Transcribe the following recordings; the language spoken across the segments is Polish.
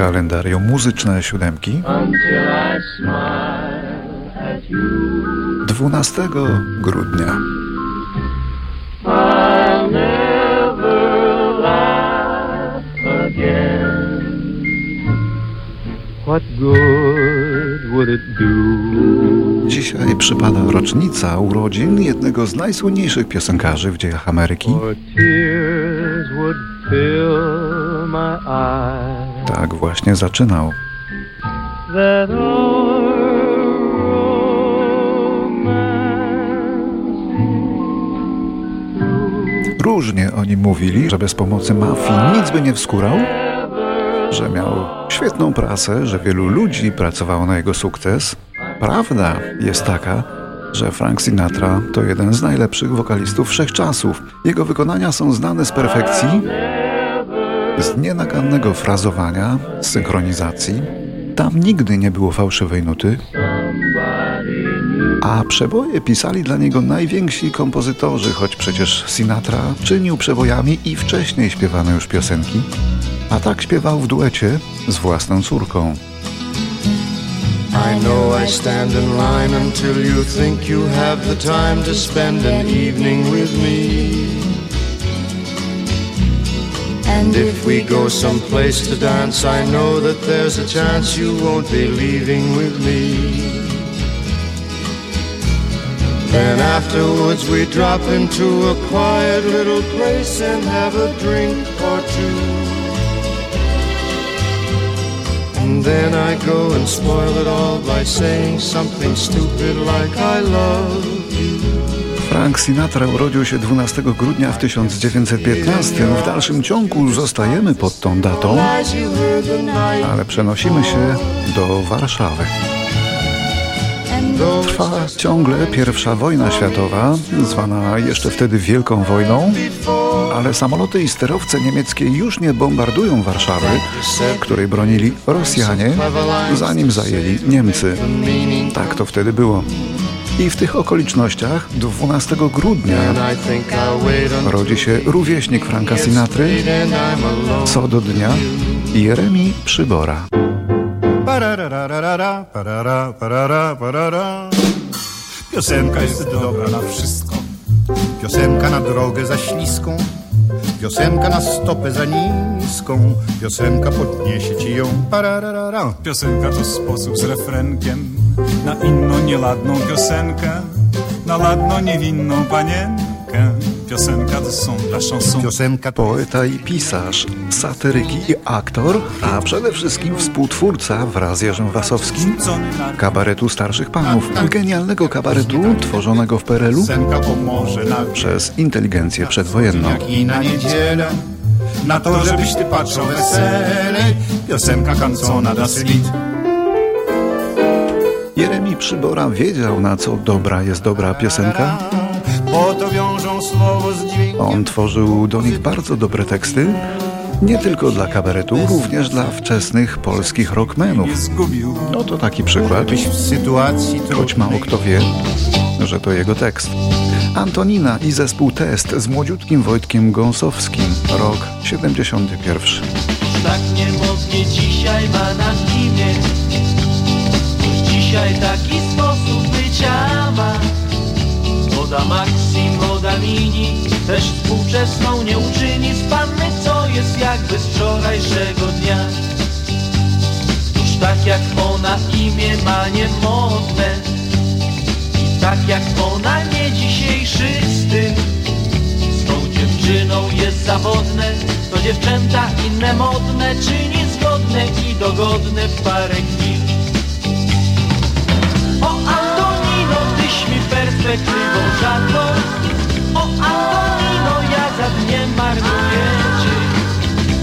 Kalendarium muzyczne siódemki. 12 grudnia. Dzisiaj przypada rocznica urodzin jednego z najsłynniejszych piosenkarzy w dziejach Ameryki. Or tears would fill my eyes. Tak właśnie zaczynał. Różnie o nim mówili, że bez pomocy mafii nic by nie wskórał, że miał świetną prasę, że wielu ludzi pracowało na jego sukces. Prawda jest taka, że Frank Sinatra to jeden z najlepszych wokalistów wszechczasów. Jego wykonania są znane z perfekcji, z nienagannego frazowania, synchronizacji. Tam nigdy nie było fałszywej nuty, a przeboje pisali dla niego najwięksi kompozytorzy, choć przecież Sinatra czynił przebojami i wcześniej śpiewano już piosenki, a tak śpiewał w duecie z własną córką. I know I stand in line until you think you have the time to spend an evening with me. And if we go someplace to dance, I know that there's a chance you won't be leaving with me. Then afterwards we drop into a quiet little place and have a drink or two. And then I go and spoil it all by saying something stupid like I love. Frank Sinatra urodził się 12 grudnia w 1915. W dalszym ciągu zostajemy pod tą datą, ale przenosimy się do Warszawy. Trwa ciągle pierwsza wojna światowa, zwana jeszcze wtedy Wielką Wojną, ale samoloty i sterowce niemieckie już nie bombardują Warszawy, której bronili Rosjanie, zanim zajęli Niemcy. Tak to wtedy było. I w tych okolicznościach 12 grudnia rodzi się rówieśnik Franka Sinatry, co do dnia Jeremi Przybora. Piosenka jest dobra na wszystko. Piosenka na drogę za śliską. Piosenka na stopę za niską. Piosenka podniesie ci ją. Piosenka to sposób z refrenkiem na inną nieladną piosenkę, na ladną niewinną panienkę. Piosenka to są dla chanson. Piosenka Poeta i pisarz, satyryki i aktor, a przede wszystkim współtwórca wraz z Jerzym Wasowskim kabaretu starszych panów, genialnego kabaretu tworzonego w na przez inteligencję przedwojenną. jak i na niedzielę. Na to, żebyś ty patrzył weselej. Piosenka kancona das Lied. Jeremi Przybora wiedział, na co dobra jest dobra piosenka. On tworzył do nich bardzo dobre teksty, nie tylko dla kabaretu, również dla wczesnych polskich rockmenów. No to taki przykład, choć mało kto wie, że to jego tekst. Antonina i zespół Test z młodziutkim Wojtkiem Gąsowskim, rok 71. tak niemodnie dzisiaj ma na imię dzisiaj taki sposób bycia ma. Moda maxi, moda mini Też współczesną nie uczyni z panny Co jest jakby z wczorajszego dnia. Już tak jak ona imię ma niemodne I tak jak ona nie dzisiejszy styl. Z tą dziewczyną jest zawodne To dziewczęta inne modne Czyni zgodne i dogodne w parę chwil O Antonino, tyś mi perspektywą żadną. O Antonino, ja za dniem marnuję cię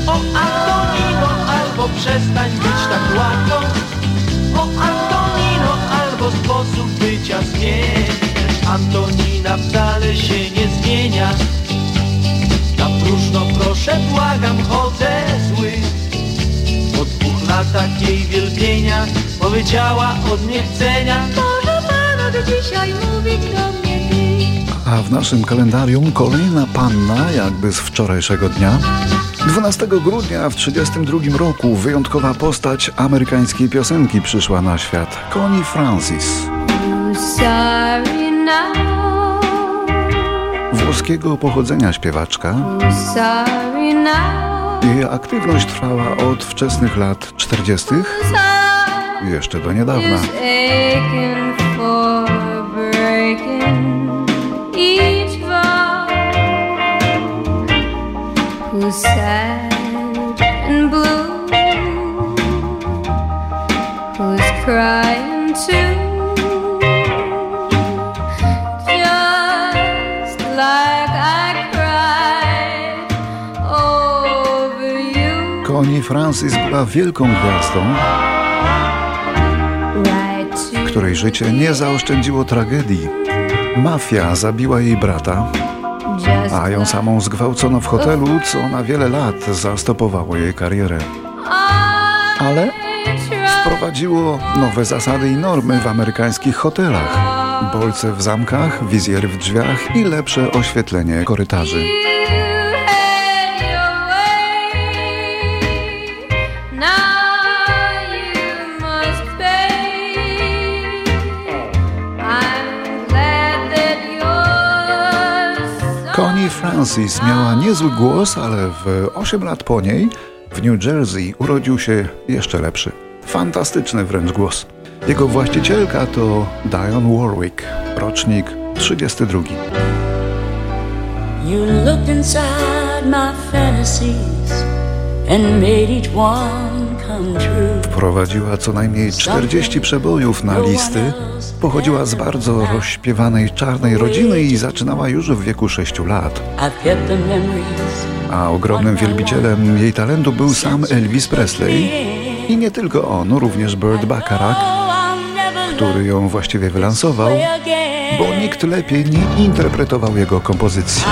O Antonino, albo przestań być tak łatwą. O Antonino, albo sposób bycia zmień Antonina wcale się nie zmienia. Na próżno proszę, błagam, chodzę zły. Po dwóch latach jej wielbienia Powiedziała od niechcenia Może pan od dzisiaj mówić do mnie ty? A w naszym kalendarium kolejna panna, jakby z wczorajszego dnia, 12 grudnia w 1932 roku wyjątkowa postać amerykańskiej piosenki przyszła na świat. Connie Francis. Włoskiego pochodzenia śpiewaczka. Jej aktywność trwała od wczesnych lat 40. jeszcze do niedawna. crying too? Just like I cried over you. Connie Francis była wielką gwiazdą, której życie nie zaoszczędziło tragedii. Mafia zabiła jej brata, a ją samą zgwałcono w hotelu, co na wiele lat zastopowało jej karierę. Ale wprowadziło nowe zasady i normy w amerykańskich hotelach. Bolce w zamkach, wizjery w drzwiach i lepsze oświetlenie korytarzy. Francis miała niezły głos, ale w 8 lat po niej w New Jersey urodził się jeszcze lepszy. Fantastyczny wręcz głos. Jego właścicielka to Dionne Warwick, rocznik 32. You looked inside my fantasies and made each one come true. Prowadziła co najmniej 40 przebojów na listy, pochodziła z bardzo rozśpiewanej czarnej rodziny i zaczynała już w wieku 6 lat. A ogromnym wielbicielem jej talentu był sam Elvis Presley i nie tylko on, również Burt Bacharach, który ją właściwie wylansował, bo nikt lepiej nie interpretował jego kompozycji.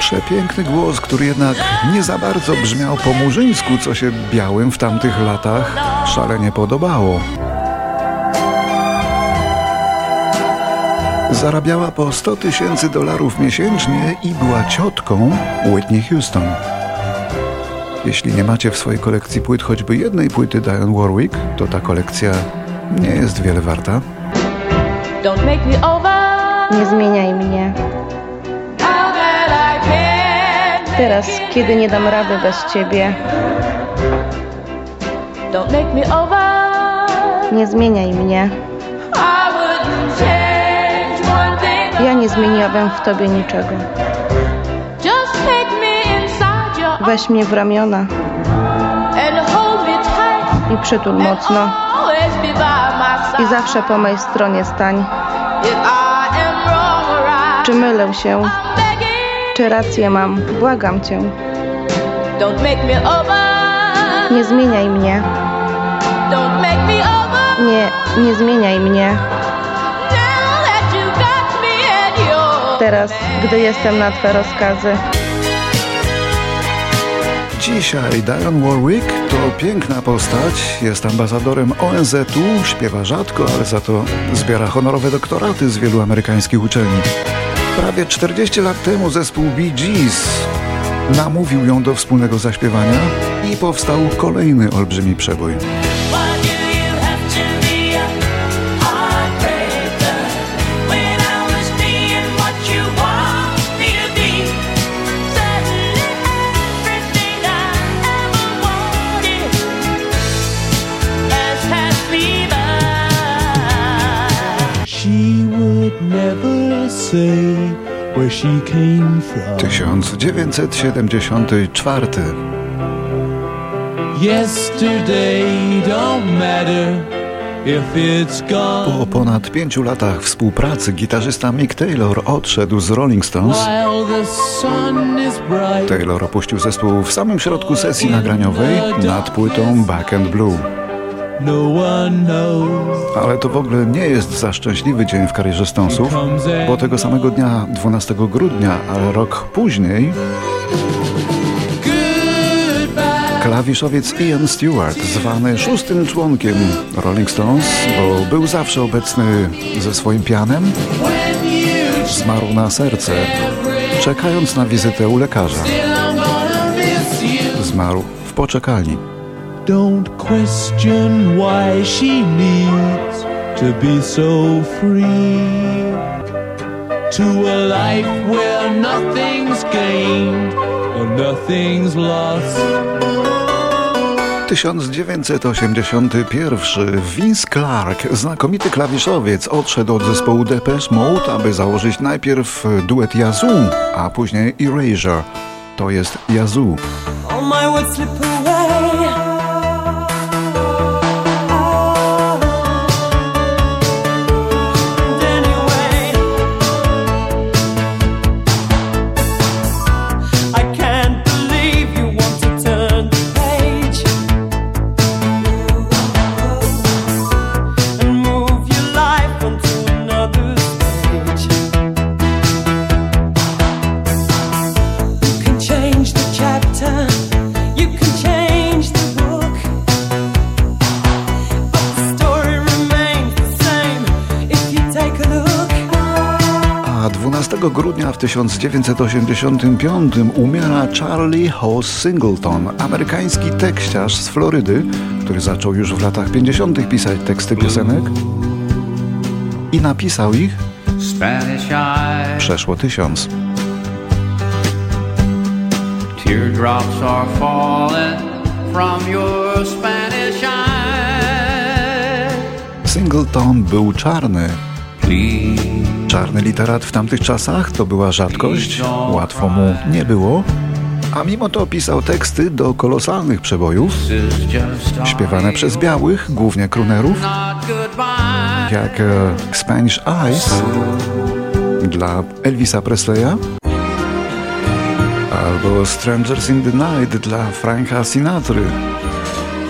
Przepiękny głos, który jednak nie za bardzo brzmiał po murzyńsku, co się białym w tamtych latach szalenie podobało. Zarabiała po 100 tysięcy dolarów miesięcznie i była ciotką Whitney Houston. Jeśli nie macie w swojej kolekcji płyt choćby jednej płyty Dionne Warwick, to ta kolekcja nie jest wiele warta. Don't make me over. Nie zmieniaj mnie. Teraz, kiedy nie dam rady bez ciebie, Don't make me over. nie zmieniaj mnie. Ja nie zmieniłabym w tobie niczego. Weź mnie w ramiona i przytul mocno. I zawsze po mojej stronie stań. Czy mylę się? Czy rację mam? Błagam cię. Nie zmieniaj mnie. Nie, nie zmieniaj mnie. Teraz, gdy jestem na twe rozkazy. Dzisiaj Dionne Warwick to piękna postać, jest ambasadorem ONZ-u, śpiewa rzadko, ale za to zbiera honorowe doktoraty z wielu amerykańskich uczelni. Prawie 40 lat temu zespół Bee Gees namówił ją do wspólnego zaśpiewania i powstał kolejny olbrzymi przebój. 1974 Yesterday don't matter if it's gone. Po ponad pięciu latach współpracy gitarzysta Mick Taylor odszedł z Rolling Stones. While the sun is bright, Taylor opuścił zespół w samym środku sesji nagraniowej nad płytą Back and Blue. No one knows. Ale to w ogóle nie jest za szczęśliwy dzień w karierze Stonesów, bo tego samego dnia, 12 grudnia, ale rok później, Klawiszowiec Ian Stewart, zwany szóstym członkiem Rolling Stones, bo był zawsze obecny ze swoim pianem, zmarł na serce, czekając na wizytę u lekarza. Zmarł w poczekalni. Don't question why she needs to be so free. To a life where nothing's gained or nothing's lost. 1981 Vince Clark, znakomity klawiszowiec, odszedł od zespołu Depeche Mode, aby założyć najpierw duet Yazoo, a później Erasure. To jest Yazoo. All my words slip away. 4 grudnia w 1985 umiera Charlie House Singleton, amerykański tekściarz z Florydy, który zaczął już w latach 50. pisać teksty piosenek i napisał ich przeszło tysiąc. Teardrops are falling from your Spanish eyes. Singleton był czarny, Czarny literat w tamtych czasach to była rzadkość, łatwo mu nie było, a mimo to pisał teksty do kolosalnych przebojów, śpiewane przez białych, głównie krunerów, jak e, Spanish Eyes dla Elvisa Presleya albo Strangers in the Night dla Franka Sinatry,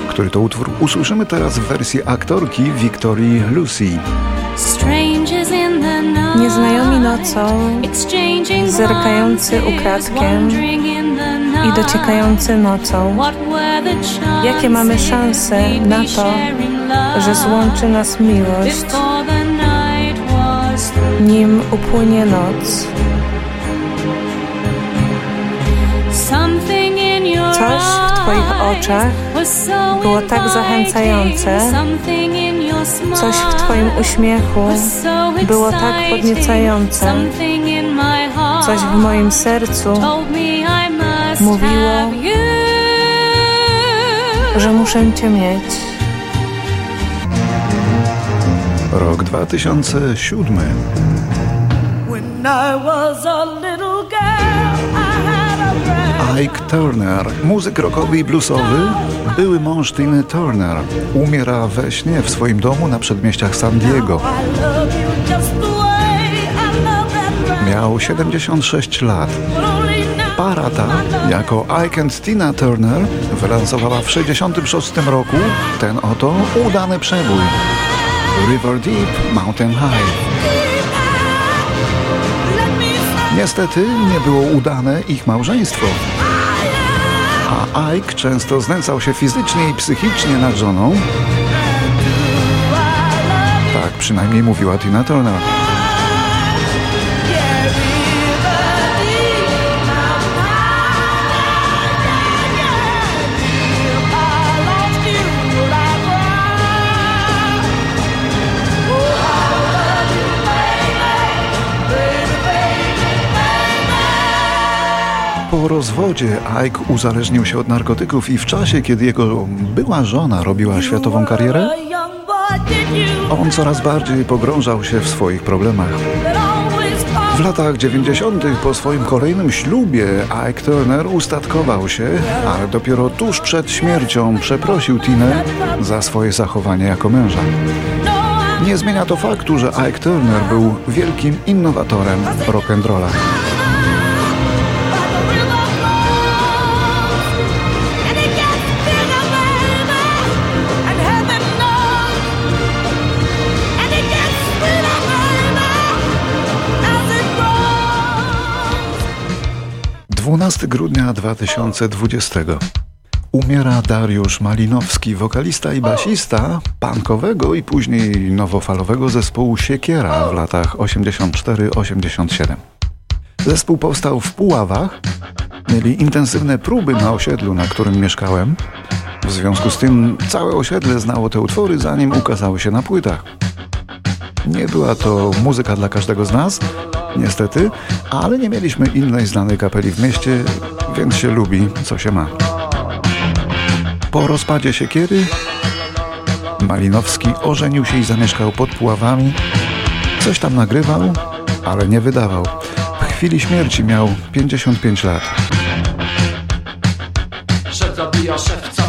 który to utwór usłyszymy teraz w wersji aktorki Victorii Lucy. Nieznajomi nocą, zerkający ukradkiem i dociekający nocą. Jakie mamy szanse na to, że złączy nas miłość, nim upłynie noc? Twoich oczach było tak zachęcające, coś w Twoim uśmiechu było tak podniecające, coś w moim sercu mówiło, że muszę Cię mieć. Rok 2007. When I was a Ike Turner, muzyk rockowy i bluesowy, były mąż Tiny Turner, umiera we śnie w swoim domu na przedmieściach San Diego. Miał 76 lat. Para ta, jako Ike and Tina Turner, wylansowała w 66 roku ten oto udany przebój. River Deep, Mountain High. Niestety nie było udane ich małżeństwo. A Ike często znęcał się fizycznie i psychicznie nad żoną. Tak przynajmniej mówiła Tina Turner. Po rozwodzie Ike uzależnił się od narkotyków i w czasie, kiedy jego była żona robiła światową karierę, on coraz bardziej pogrążał się w swoich problemach. W latach 90. po swoim kolejnym ślubie Ike Turner ustatkował się, ale dopiero tuż przed śmiercią przeprosił Tinę za swoje zachowanie jako męża. Nie zmienia to faktu, że Ike Turner był wielkim innowatorem rock'n'rolla. 12 grudnia 2020. Umiera Dariusz Malinowski, wokalista i basista punkowego i później nowofalowego zespołu Siekiera w latach 84-87. Zespół powstał w Puławach, mieli intensywne próby na osiedlu, na którym mieszkałem. W związku z tym całe osiedle znało te utwory, zanim ukazały się na płytach. Nie była to muzyka dla każdego z nas, niestety, ale nie mieliśmy innej znanej kapeli w mieście, więc się lubi, co się ma. Po rozpadzie siekiery Malinowski ożenił się i zamieszkał pod Puławami. Coś tam nagrywał, ale nie wydawał. W chwili śmierci miał 55 lat. Szef zabija szewca,